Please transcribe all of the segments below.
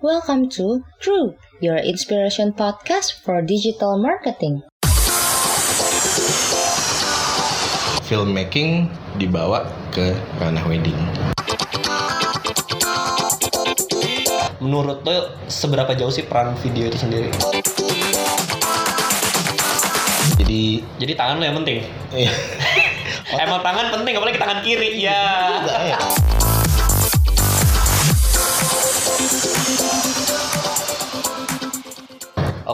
Welcome to True, your inspiration podcast for digital marketing. Filmmaking dibawa ke ranah wedding. Menurut lo seberapa jauh sih peran video itu sendiri? Jadi Jadi tangan lo yang penting. iya. Emang tangan penting apalagi tangan kiri ya.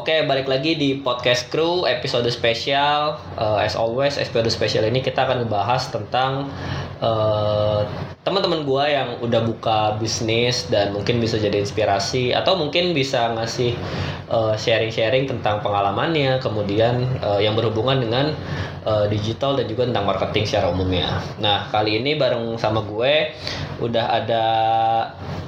Oke, balik lagi di podcast crew episode spesial. Uh, as always, episode spesial ini kita akan ngebahas tentang uh, teman-teman gua yang udah buka bisnis dan mungkin bisa jadi inspirasi atau mungkin bisa ngasih uh, sharing-sharing tentang pengalamannya, kemudian uh, yang berhubungan dengan uh, digital dan juga tentang marketing secara umumnya. Nah, kali ini bareng sama gue udah ada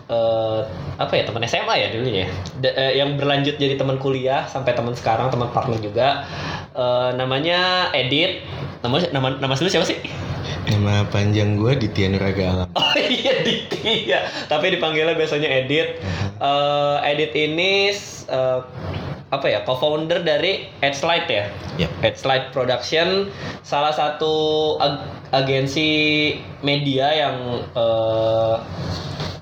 eh, apa ya teman SMA ya dulunya Da- eh, yang berlanjut jadi teman kuliah sampai teman sekarang teman partner juga. Eh, namanya Edit. Nama nama nama siapa sih? Nama panjang gue Ditya Nuraga Alam. oh iya Ditya. Tapi dipanggilnya biasanya Edit. Eh, Edit ini eh, apa ya co-founder dari Edgelight ya? Yap. Edgelight Production salah satu ag- agensi media yang eh,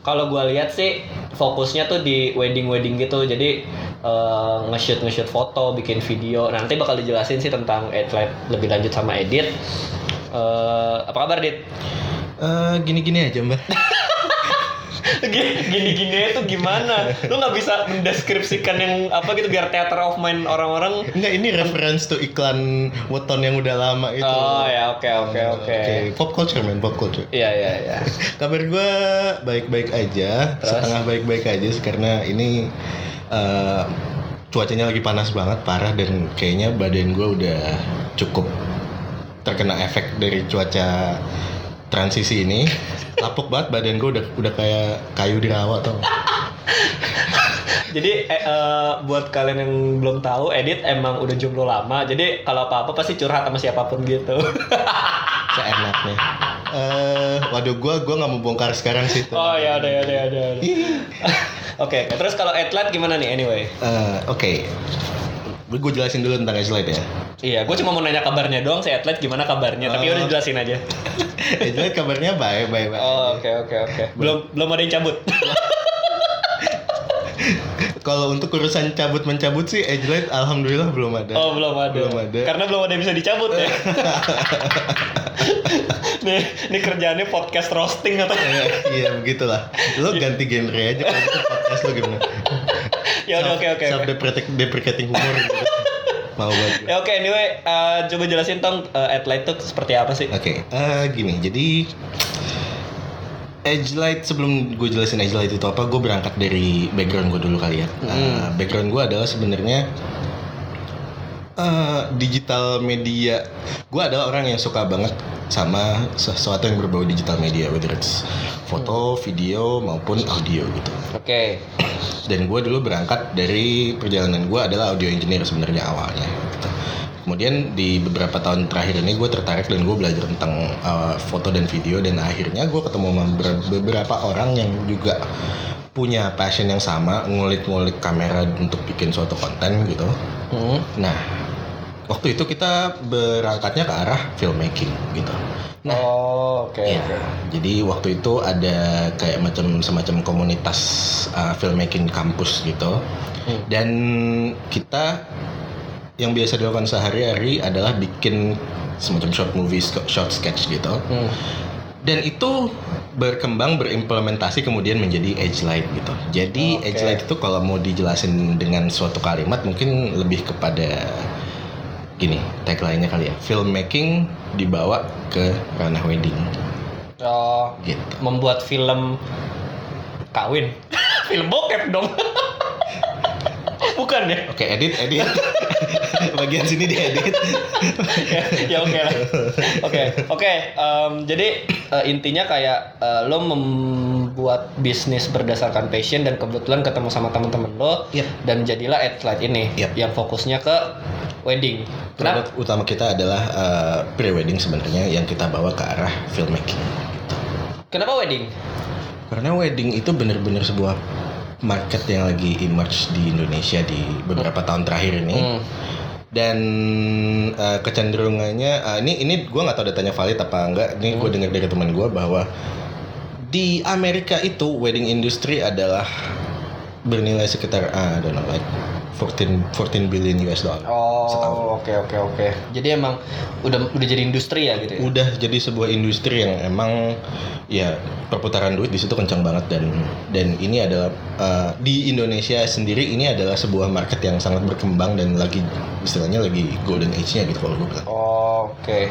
kalau gue lihat sih fokusnya tuh di wedding wedding gitu jadi eh, nge-shoot nge-shoot foto bikin video nanti bakal dijelasin sih tentang Edgelight lebih lanjut sama Edit Eh, apa kabar Dit? Eh, gini-gini aja mbak. Gini-gini itu gimana? Lu nggak bisa mendeskripsikan yang apa gitu biar theater of mind orang-orang Enggak ini reference to iklan weton yang udah lama itu. Oh ya oke oke oke. Pop culture man, pop culture. Iya iya iya. Kabar gue baik-baik aja, Terus? setengah baik-baik aja sih, karena ini eh, cuacanya lagi panas banget, parah dan kayaknya badan gue udah cukup terkena efek dari cuaca transisi ini. Lapuk banget badan gue udah udah kayak kayu di rawa tau. Jadi eh, eh, buat kalian yang belum tahu, Edit emang udah jomblo lama. Jadi kalau apa-apa pasti curhat sama siapa pun gitu. Seenaknya. Eh, waduh gue gue nggak mau bongkar sekarang sih. oh ya udah ya udah ya udah. Oke, terus kalau Edlight gimana nih anyway? Eh, Oke, gue jelasin dulu tentang Edgelight ya. Iya, gue cuma mau nanya kabarnya doang. Si Edlight gimana kabarnya? Tapi Oh. udah jelasin aja. Edgelight kabarnya baik, baik, baik. Oh, oke oke oke. Belum belum ada yang cabut. Kalau untuk urusan cabut mencabut sih Edgelight alhamdulillah belum ada. Oh belum ada. Belum ada. Karena belum ada yang bisa dicabut ya. nih, ini kerjaannya podcast roasting atau? Iya, iya begitulah. Lo ganti genre aja kalau podcast lo gimana? ya udah oke oke. Self deprecating, deprecating humor gitu. Mau banget. Ya oke anyway, eh, coba jelasin tong uh, Adlight itu seperti apa sih? Oke, eh, gini. Jadi Edgelight sebelum gue jelasin Edgelight itu apa, gue berangkat dari background gue dulu kali ya. Eh, background gue adalah sebenarnya eh, digital media. Gue adalah orang yang suka banget sama sesuatu yang berbau digital media, whether it's foto, video maupun audio gitu. Oke. Dan gue dulu berangkat dari perjalanan gue adalah audio engineer sebenarnya awalnya. gitu. Kemudian di beberapa tahun terakhir ini gue tertarik dan gue belajar tentang uh, foto dan video dan akhirnya gue ketemu sama beberapa orang yang juga punya passion yang sama ngulik-ngulik kamera untuk bikin suatu konten gitu. Hmm. Nah waktu itu kita berangkatnya ke arah filmmaking gitu. Nah Oh oke. Iya. oke. Jadi waktu itu ada kayak macam semacam komunitas uh, filmmaking kampus gitu. Hmm. Dan kita yang biasa dilakukan sehari-hari adalah bikin semacam short movie, short sketch gitu. Hmm. Dan itu berkembang berimplementasi kemudian menjadi edge light gitu. Jadi Oke. edge light itu kalau mau dijelasin dengan suatu kalimat mungkin lebih kepada gini tagline-nya kali ya. Filmmaking dibawa ke ranah wedding Oh, gitu. membuat film kawin. film bokep dong. Bukan ya? Oke, edit, edit. Bagian sini diedit. ya ya oke lah. Oke, oke. jadi eh, intinya kayak eh, lo membuat bisnis berdasarkan passion dan kebetulan ketemu sama teman-teman lo Yap. dan jadilah Adlight ini Yap. yang fokusnya ke wedding. Produk Kenapa? utama kita adalah uh, pre-wedding sebenarnya yang kita bawa ke arah filmmaking. Kenapa wedding? Karena wedding itu benar-benar sebuah market yang lagi emerge di Indonesia di beberapa tahun terakhir ini. Hmm. dan uh, kecenderungannya uh, ini ini gue nggak tahu datanya valid apa enggak ini gue dengar dari teman gue bahwa di Amerika itu wedding industry adalah bernilai sekitar uh, I don't know like 14 14 billion US dollar. Oh, oke oke oke. Jadi emang udah udah jadi industri ya gitu ya. Udah jadi sebuah industri yang emang ya perputaran duit di situ kencang banget dan dan ini adalah uh, di Indonesia sendiri ini adalah sebuah market yang sangat berkembang dan lagi istilahnya lagi golden age-nya gitu kalau gue bilang. Oh, Oke.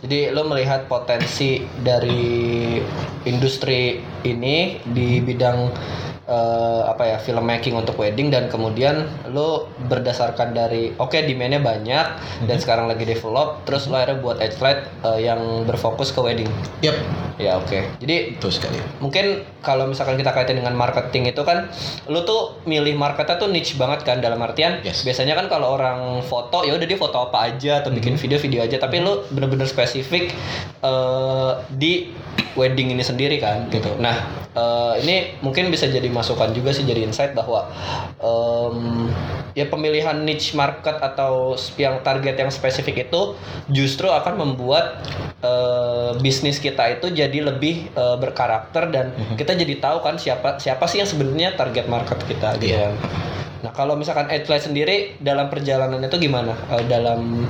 Jadi lo melihat potensi dari industri ini di bidang eh, apa ya filmmaking untuk wedding dan kemudian lo berdasarkan dari oke demandnya banyak dan sekarang lagi develop terus lo akhirnya buat edge light eh, yang berfokus ke wedding. Yap, Ya oke. Jadi betul sekali. mungkin kalau misalkan kita kaitin dengan marketing itu kan lu tuh milih marketnya tuh niche banget kan dalam artian Yes. biasanya kan kalau orang foto ya udah dia foto apa aja atau bikin video-video aja tapi lu bener-bener spesifik eh, di wedding ini sendiri kan gitu nah eh, ini mungkin bisa jadi masukan juga sih jadi insight bahwa em, ya pemilihan niche market atau yang target yang spesifik itu justru akan membuat eh, bisnis kita itu jadi lebih eh, berkarakter dan kita jadi tahu kan siapa siapa sih yang sebenarnya target market kita gitu Iya. kan. Nah kalau misalkan Edlight sendiri dalam perjalanan itu gimana? Eh, dalam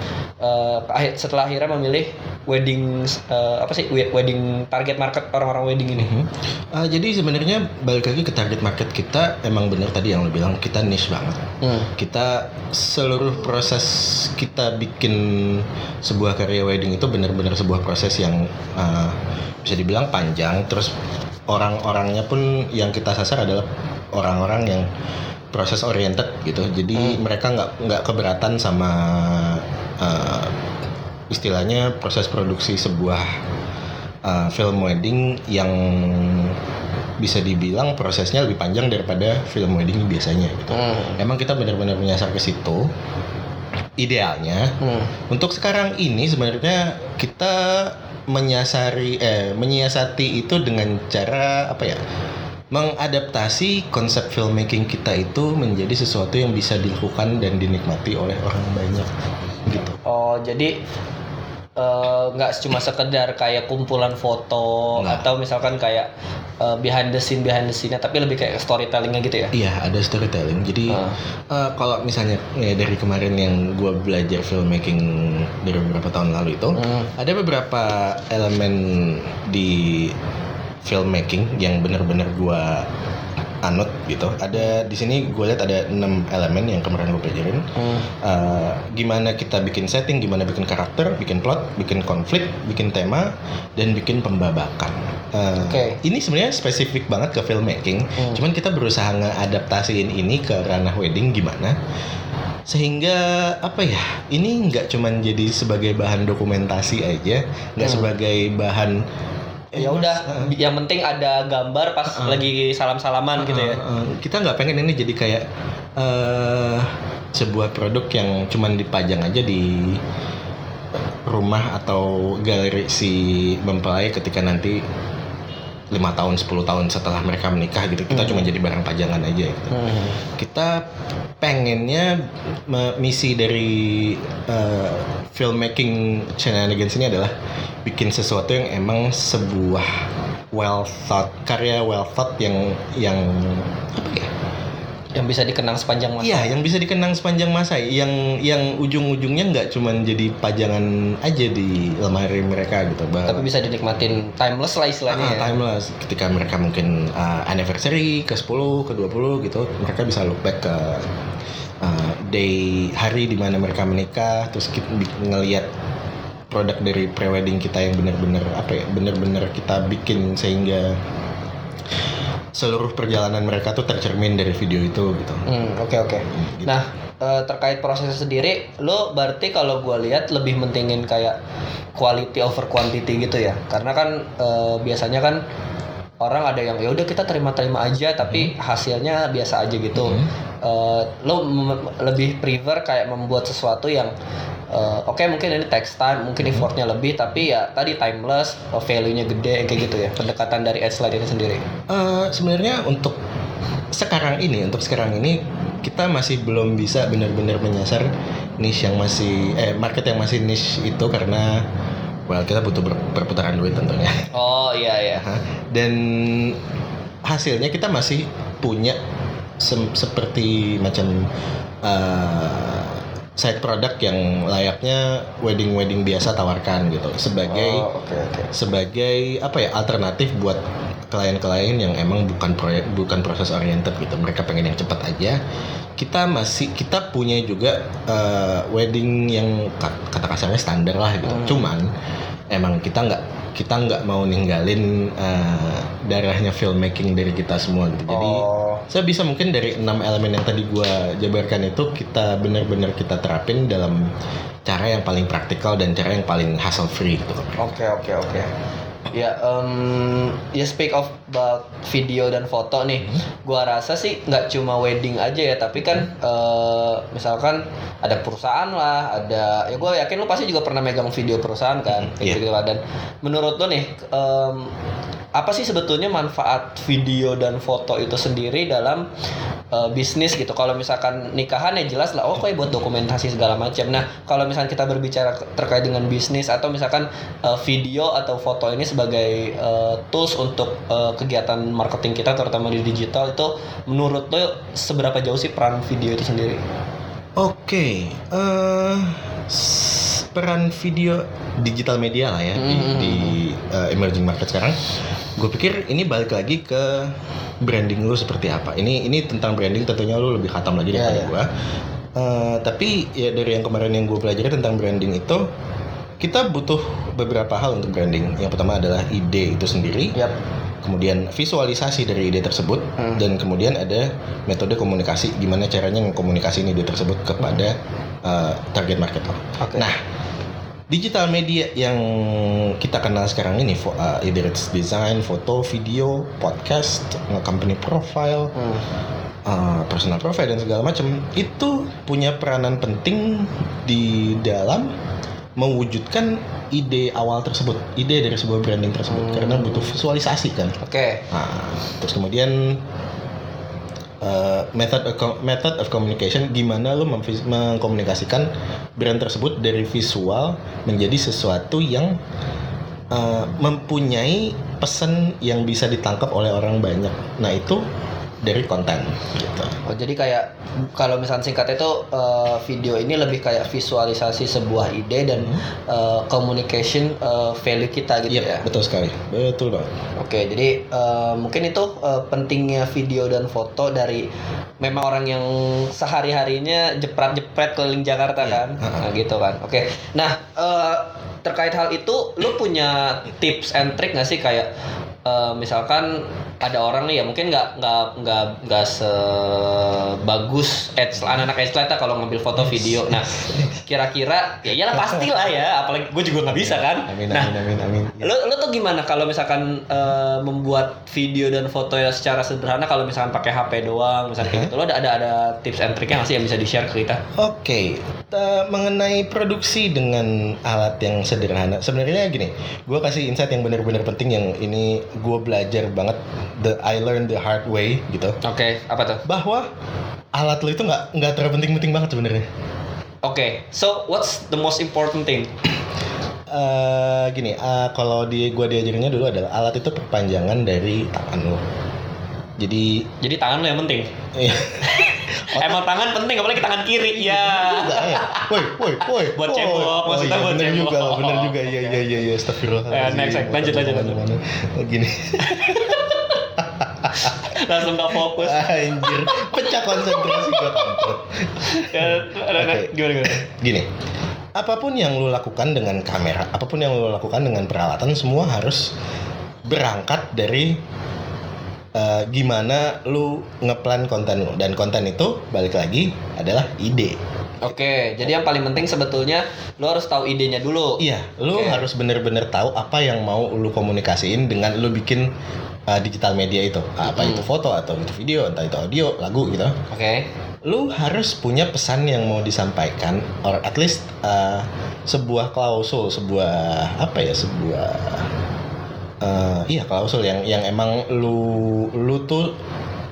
akhir- setelah akhirnya memilih wedding eh, apa sih we- wedding target market orang-orang wedding ini? Uh, jadi sebenarnya balik lagi ke target market kita emang bener tadi yang lo bilang kita niche banget. Hmm. Kita seluruh proses kita bikin sebuah karya wedding itu benar-benar sebuah proses yang uh, bisa dibilang panjang. Terus orang-orangnya pun yang kita sasar adalah orang-orang yang proses oriented gitu. Jadi mereka nggak nggak keberatan sama uh, istilahnya proses produksi sebuah uh, film wedding yang bisa dibilang prosesnya lebih panjang daripada film wedding biasanya gitu. Hmm. Emang kita benar-benar menyasar ke situ. Idealnya Hmm. untuk sekarang ini sebenarnya kita menyasari eh menyiasati itu dengan cara apa ya? Mengadaptasi konsep filmmaking kita itu menjadi sesuatu yang bisa dilakukan dan dinikmati oleh orang banyak gitu. Oh jadi eh, nggak cuma sekedar kayak kumpulan foto Nggak. atau misalkan kayak eh, behind the scene behind the scene tapi lebih kayak storytellingnya gitu ya? Iya, ada storytelling. Jadi Ah. eh, kalau misalnya ya dari kemarin yang gue belajar filmmaking dari beberapa tahun lalu itu, Hmm. ada beberapa elemen di filmmaking yang benar-benar gue anut gitu. Ada di sini gue lihat ada enam elemen yang kemarin gue pelajarin. Hmm. Eh, gimana kita bikin setting, gimana bikin karakter, bikin plot, bikin konflik, bikin tema, dan bikin pembabakan. Eh, Oke. Ini sebenarnya spesifik banget ke filmmaking. Hmm. Cuman kita berusaha ngeadaptasiin ini ke ranah wedding gimana sehingga apa ya ini nggak cuman jadi sebagai bahan dokumentasi aja nggak Hmm. sebagai bahan ya Mas, udah eh, yang penting ada gambar pas Uh-uh. lagi salam-salaman gitu ya. Uh, uh, kita nggak pengen ini jadi kayak eh sebuah produk yang cuman dipajang aja di rumah atau galeri si mempelai ketika nanti lima tahun 10 tahun setelah mereka menikah gitu kita Hmm. cuma jadi barang pajangan aja gitu. Hmm. kita pengennya misi dari uh, filmmaking shenanigans ini adalah bikin sesuatu yang emang sebuah well thought karya well thought yang yang apa ya Yang bisa dikenang sepanjang masa. Iya, yang bisa dikenang sepanjang masa, yang yang ujung-ujungnya nggak cuman jadi pajangan aja di lemari mereka gitu, Bang. Tapi bisa dinikmatin timeless lah istilahnya Ah, ya. timeless. Ketika mereka mungkin uh, anniversary ke 10, ke 20 gitu, mereka bisa look back ke uh, day hari di mana mereka menikah, terus kita ngelihat produk dari prewedding kita yang benar-benar apa ya, benar-benar kita bikin sehingga seluruh perjalanan mereka tuh tercermin dari video itu gitu. Hmm, oke oke. Gitu. Nah, eh, terkait prosesnya sendiri, lo berarti kalau gue lihat lebih mentingin kayak quality over quantity gitu ya? Karena kan eh, biasanya kan orang ada yang ya udah kita terima-terima aja tapi hasilnya biasa aja gitu. Hmm. Eh, lo lebih prefer kayak membuat sesuatu yang eh, oke mungkin ini text time, mungkin effortnya lebih tapi ya tadi timeless, eh, value-nya gede kayak gitu ya. Pendekatan dari Edge Slide ini sendiri. Eh, sebenarnya untuk sekarang ini untuk sekarang ini kita masih belum bisa benar-benar menyasar niche yang masih eh market yang masih niche itu karena well kita butuh ber- perputaran duit tentunya. Oh iya iya. Dan hasilnya kita masih punya sem- seperti macam uh, side product yang layaknya wedding wedding biasa tawarkan gitu sebagai Oh, oke oke. sebagai apa ya alternatif buat klien-klien yang emang bukan proyek bukan proses oriented gitu mereka pengen yang cepat aja kita masih kita punya juga uh, wedding yang ka- kata kasarnya standar lah gitu Hmm. cuman emang kita nggak kita nggak mau ninggalin uh, darahnya filmmaking dari kita semua gitu jadi Oh. saya bisa mungkin dari enam elemen yang tadi gua jabarkan itu kita benar-benar kita terapin dalam cara yang paling praktikal dan cara yang paling hassle free gitu Oke oke oke. Ya, em, ya speak of about video dan foto nih, gua rasa sih nggak cuma wedding aja ya, tapi kan eh, misalkan ada perusahaan lah, ada ya gue yakin lu pasti juga pernah megang video perusahaan kan, kayak Iya. gitu. Dan menurut lu nih, em, apa sih sebetulnya manfaat video dan foto itu sendiri dalam eh, bisnis gitu? Kalau misalkan nikahan ya jelas lah, oh kayak buat dokumentasi segala macam. Nah, kalau misalkan kita berbicara terkait dengan bisnis atau misalkan eh, video atau foto ini sebagai eh, tools untuk eh, kegiatan marketing kita terutama di digital itu menurut lo seberapa jauh sih peran video itu sendiri? Oke, eh, s- peran video digital media lah ya di, Mhm. di, eh, emerging market sekarang. Gue pikir ini balik lagi ke branding lu seperti apa. Ini ini tentang branding tentunya lu lebih khatam lagi Iya, daripada iya. gue. Eh, tapi ya dari yang kemarin yang gue pelajari tentang branding itu kita butuh beberapa hal untuk branding. Yang pertama adalah ide itu sendiri Yap. kemudian visualisasi dari ide tersebut Hmm. dan kemudian ada metode komunikasi gimana caranya mengkomunikasiin ide tersebut kepada uh, target market lo. Oke. Nah, digital media yang kita kenal sekarang ini uh, either it's design, foto, video, podcast, company profile, Hmm. uh, personal profile dan segala macam itu punya peranan penting di dalam mewujudkan ide awal tersebut, ide dari sebuah branding tersebut Hmm. karena butuh visualisasi kan. Oke. Nah, terus kemudian uh, method of, method of communication gimana lo mengkomunikasikan brand tersebut dari visual menjadi sesuatu yang uh, mempunyai pesan yang bisa ditangkap oleh orang banyak. Nah itu dari konten gitu. Oh, jadi kayak kalau misalnya singkatnya itu eh, video ini lebih kayak visualisasi sebuah ide dan eh, communication eh, value kita gitu Iya ya. betul sekali, betul banget. Oke, jadi eh, mungkin itu eh, pentingnya video dan foto dari memang orang yang sehari-harinya jepret-jepret keliling Jakarta Iya, kan, ha-ha. nah, gitu kan. Oke, nah eh, terkait hal itu, lu punya tips and trick nggak sih kayak eh, misalkan ada orang nih ya mungkin nggak nggak nggak nggak sebagus edge anak-anak edge lah kalau ngambil foto video. Nah, kira-kira ya iyalah pastilah ya, apalagi gue juga nggak bisa kan. Amin nah, amin amin amin. Lo lo tuh gimana kalau misalkan eh, membuat video dan foto ya secara sederhana kalau misalkan pakai HP doang misalnya kayak gitu lo ada ada ada tips and triknya nggak sih yang bisa di share ke kita? Oke, ta- mengenai produksi dengan alat yang sederhana, sebenarnya gini, gue kasih insight yang benar-benar penting yang ini gue belajar banget, the I learned the hard way gitu, Oke, apa tuh? bahwa alat lo itu nggak nggak terpenting-penting banget sebenarnya. Oke, so what's the most important thing? Eh, gini, eh, kalau di gue diajarinnya dulu adalah alat itu perpanjangan dari tangan lo. Jadi, Jadi tangan lo yang penting. iya. Emang tangan penting apalagi tangan kiri ya. Woi, woi, woi. Buat cebok, Oh, maksudnya iya, buat bener cebok. juga, bener juga. Iya, iya, iya, iya. Astagfirullah. Ya, next, next. Lanjut, lanjut, lanjut. Gini. Langsung gak fokus. Anjir, pecah konsentrasi gue kampret. Ya, Oke. Gimana gimana? Gini, apa pun yang lu lakukan dengan kamera, apa pun yang lu lakukan dengan peralatan, semua harus berangkat dari eh, gimana lu ngeplan konten lu dan konten itu balik lagi adalah ide. Oke, jadi yang paling penting sebetulnya lo harus tahu idenya dulu. Iya, lu Oke. harus bener-bener tahu apa yang mau lu komunikasiin dengan lu bikin uh, digital media itu. Apa itu foto atau itu video, entah itu audio, lagu gitu. Oke. Lu harus punya pesan yang mau disampaikan or at least uh, sebuah klausul, sebuah apa ya, sebuah uh, iya klausul yang yang emang lu lu tuh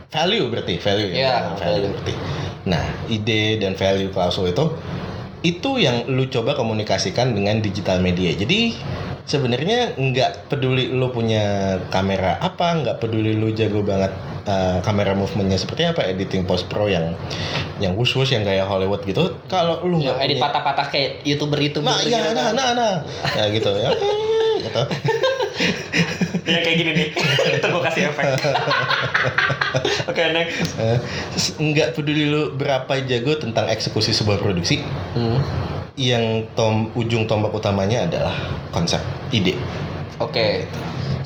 value berarti value Iya, ya value. value berarti nah ide dan value klausul itu itu yang lu coba komunikasikan dengan digital media jadi sebenarnya nggak peduli lu punya kamera apa nggak peduli lu jago banget uh, kamera movementnya seperti apa editing post pro yang yang wush wush yang kayak Hollywood gitu. Kalau lu nggak edit punya- patah-patah kayak youtuber itu nah iya nah nah nah. Ya gitu. Ya gitu. Ya kayak gini nih. Itu gue kasih efek. Oke next. Eh, nggak peduli lu berapa jago tentang eksekusi sebuah produksi. Hmm. Yang tom ujung tombak utamanya adalah konsep ide Oke.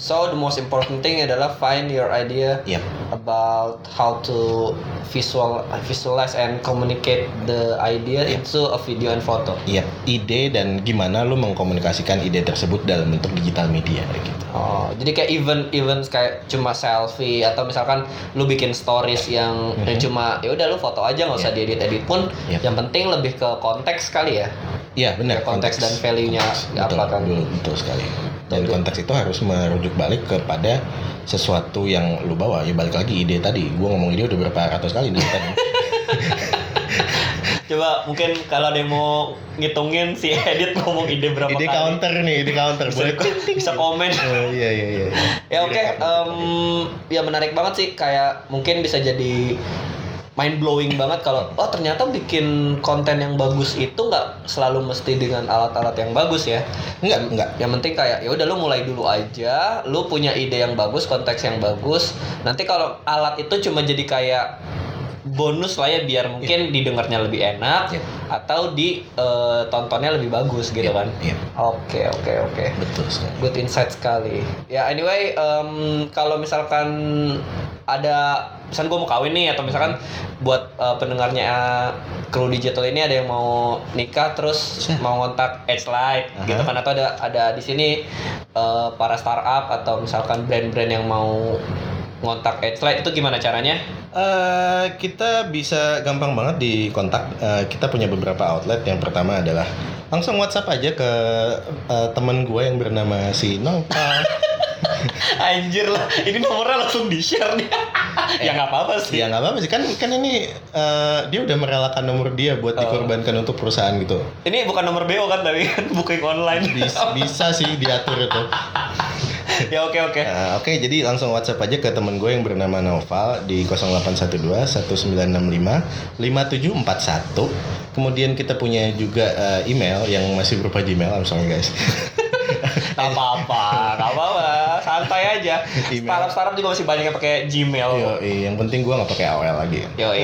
So the most important thing adalah find your idea Yap. about how to visual visualize and communicate the idea into a video and photo. Yap, ide dan gimana lu mengkomunikasikan ide tersebut dalam bentuk digital media kayak gitu. Oh, jadi kayak event events kayak cuma selfie atau misalkan lu bikin stories yang, yang cuma ya udah lu foto aja nggak usah diedit edit pun. Yep. Yang penting lebih ke konteks kali ya. Iya benar. Ya, konteks dan value-nya betul, apa kan. Betul, betul sekali. Dan Jadi- konteks itu harus merujuk balik kepada sesuatu yang lu bawa. Ya balik lagi ide tadi. Gua ngomong ide udah berapa ratus kali nih tadi. Coba mungkin kalau ada yang mau ngitungin si edit ngomong ide berapa ide kali. counter nih, ide counter. Boleh bisa, bisa komen. Oh, iya iya iya. iya. ya oke em, ya menarik banget sih kayak mungkin bisa jadi mind blowing banget kalau oh ternyata bikin konten yang bagus itu nggak selalu mesti dengan alat-alat yang bagus ya Enggak, enggak. yang penting kayak ya udah lu mulai dulu aja lu punya ide yang bagus konteks yang bagus nanti kalau alat itu cuma jadi kayak bonus lah ya biar mungkin didengarnya lebih enak Iya. atau di eh, lebih bagus gitu Iya, kan iya. oke oke oke Betul sekali. Good insight sekali. Ya anyway, em, kalau misalkan ada, misalkan gue mau kawin nih atau misalkan buat eh, pendengarnya eh, kru digital ini ada yang mau nikah terus mau ngontak Edge Light Aha. gitu kan atau ada ada di sini eh, para startup atau misalkan brand-brand yang mau ngontak Light itu gimana caranya? Eh, kita bisa gampang banget di kontak. Eh, kita punya beberapa outlet. Yang pertama adalah langsung WhatsApp aja ke eh, teman gue yang bernama si Nopal. Anjir lah, ini nomornya langsung di share nih. ya nggak apa-apa sih. ya nggak apa-apa sih kan kan ini eh, dia udah merelakan nomor dia buat Oh. dikorbankan untuk perusahaan gitu. Ini bukan nomor BO kan tapi kan booking online. Bisa, bisa sih diatur itu. Ya oke oke. Nah, Oke, jadi langsung WhatsApp aja ke temen gue yang bernama Noval di 0812 1965 5741. Kemudian kita punya juga eh, email yang masih berupa Gmail, I'm sorry guys. Apa-apa, aja. Email. Startup-startup juga masih banyak yang pakai Gmail. Yo, yang penting gue nggak pakai AOL lagi. Yo,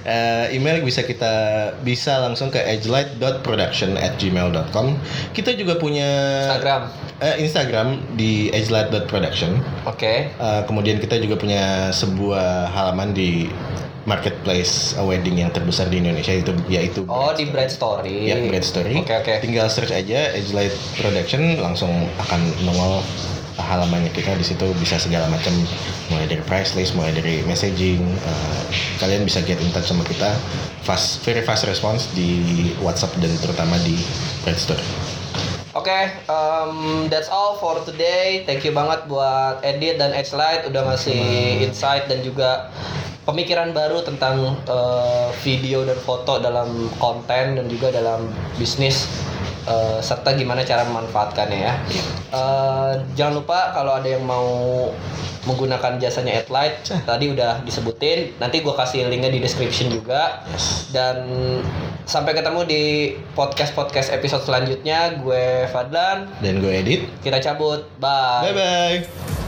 Eh, email bisa kita bisa langsung ke edgelight.production@gmail.com. Kita juga punya Instagram. eh, Instagram di edgelight.production. Oke. Eh, kemudian kita juga punya sebuah halaman di marketplace uh, wedding yang terbesar di Indonesia itu yaitu Oh di Bright Story. Ya, Bright Story. Oke oke. Tinggal search aja Edgelight Production langsung akan nongol halamannya kita di situ bisa segala macam mulai dari price list, mulai dari messaging. eh, kalian bisa get in touch sama kita fast very fast response di WhatsApp dan terutama di Story. Oke, um, that's all for today. Thank you banget buat Edit dan Edgelight udah ngasih insight dan juga pemikiran baru tentang uh, video dan foto dalam konten dan juga dalam bisnis uh, serta gimana cara memanfaatkannya ya. Uh, jangan lupa kalau ada yang mau menggunakan jasanya Adlight tadi udah disebutin nanti gua kasih linknya di description juga Yes. dan sampai ketemu di podcast podcast episode selanjutnya gue Fadlan Dan gue edit. kita cabut bye Bye bye.